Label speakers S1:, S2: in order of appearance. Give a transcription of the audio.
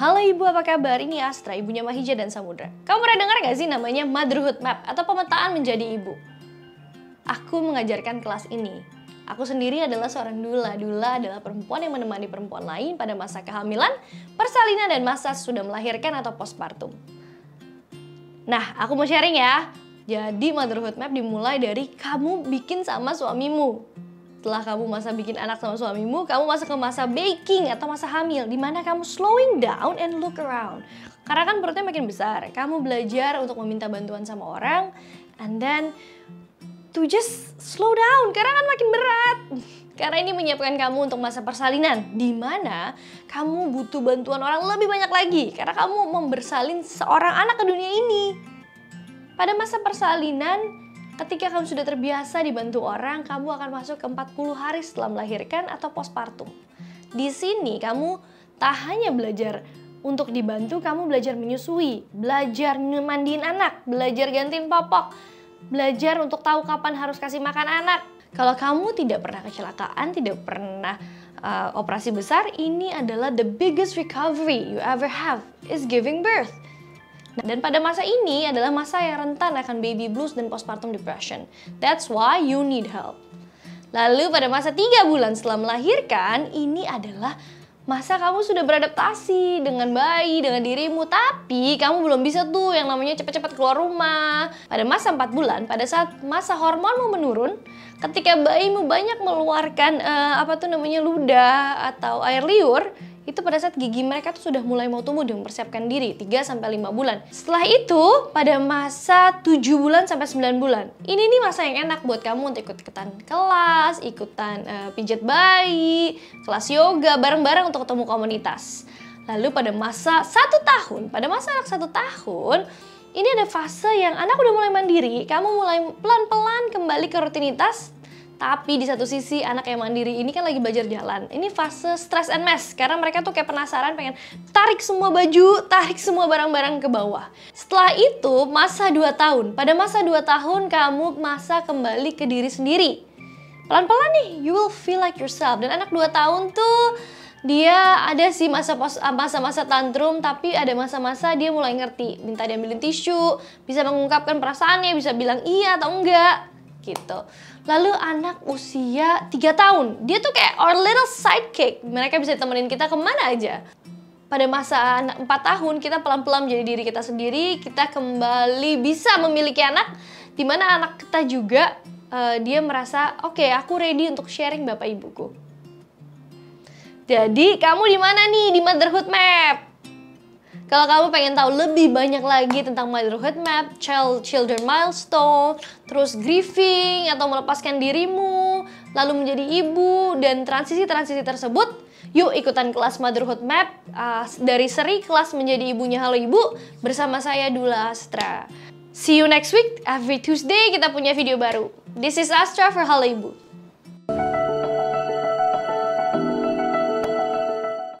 S1: Halo ibu, apa kabar? Ini Astra, ibunya Mahija dan Samudra. Kamu pernah dengar gak sih namanya Motherhood Map atau pemetaan menjadi ibu? Aku mengajarkan kelas ini. Aku sendiri adalah seorang dula. Dula adalah perempuan yang menemani perempuan lain pada masa kehamilan, persalinan, dan masa sudah melahirkan atau postpartum. Nah, aku mau sharing ya. Jadi Motherhood Map dimulai dari kamu bikin sama suamimu setelah kamu masa bikin anak sama suamimu, kamu masuk ke masa baking atau masa hamil, di mana kamu slowing down and look around. Karena kan perutnya makin besar, kamu belajar untuk meminta bantuan sama orang, and then to just slow down, karena kan makin berat. Karena ini menyiapkan kamu untuk masa persalinan, di mana kamu butuh bantuan orang lebih banyak lagi, karena kamu membersalin seorang anak ke dunia ini. Pada masa persalinan, Ketika kamu sudah terbiasa dibantu orang, kamu akan masuk ke 40 hari setelah melahirkan atau postpartum. Di sini kamu tak hanya belajar untuk dibantu, kamu belajar menyusui, belajar mandiin anak, belajar gantiin popok, belajar untuk tahu kapan harus kasih makan anak. Kalau kamu tidak pernah kecelakaan, tidak pernah uh, operasi besar, ini adalah the biggest recovery you ever have is giving birth. Dan pada masa ini adalah masa yang rentan akan baby blues dan postpartum depression. That's why you need help. Lalu pada masa 3 bulan setelah melahirkan, ini adalah masa kamu sudah beradaptasi dengan bayi, dengan dirimu, tapi kamu belum bisa tuh yang namanya cepat-cepat keluar rumah. Pada masa 4 bulan, pada saat masa hormonmu menurun, ketika bayimu banyak mengeluarkan uh, apa tuh namanya ludah atau air liur, itu pada saat gigi mereka tuh sudah mulai mau tumbuh dan mempersiapkan diri 3 sampai 5 bulan. Setelah itu pada masa 7 bulan sampai 9 bulan. Ini nih masa yang enak buat kamu untuk ikut-ikutan kelas, ikutan uh, pijat bayi, kelas yoga bareng-bareng untuk ketemu komunitas. Lalu pada masa satu tahun, pada masa anak satu tahun, ini ada fase yang anak udah mulai mandiri, kamu mulai pelan-pelan kembali ke rutinitas tapi di satu sisi anak yang mandiri ini kan lagi belajar jalan. Ini fase stress and mess karena mereka tuh kayak penasaran pengen tarik semua baju, tarik semua barang-barang ke bawah. Setelah itu masa 2 tahun. Pada masa 2 tahun kamu masa kembali ke diri sendiri. Pelan-pelan nih you will feel like yourself. Dan anak 2 tahun tuh dia ada sih masa masa-masa tantrum tapi ada masa-masa dia mulai ngerti minta diambilin tisu bisa mengungkapkan perasaannya bisa bilang iya atau enggak gitu. Lalu anak usia 3 tahun, dia tuh kayak our little sidekick. Mereka bisa temenin kita ke mana aja. Pada masa anak 4 tahun, kita pelan-pelan menjadi diri kita sendiri, kita kembali bisa memiliki anak, di mana anak kita juga uh, dia merasa, oke okay, aku ready untuk sharing bapak ibuku. Jadi kamu di mana nih di Motherhood Map? Kalau kamu pengen tahu lebih banyak lagi tentang motherhood map, child children milestone, terus grieving atau melepaskan dirimu, lalu menjadi ibu dan transisi-transisi tersebut, yuk ikutan kelas motherhood map uh, dari seri kelas menjadi ibunya Halo Ibu bersama saya Dula Astra. See you next week. Every Tuesday kita punya video baru. This is Astra for Halo Ibu.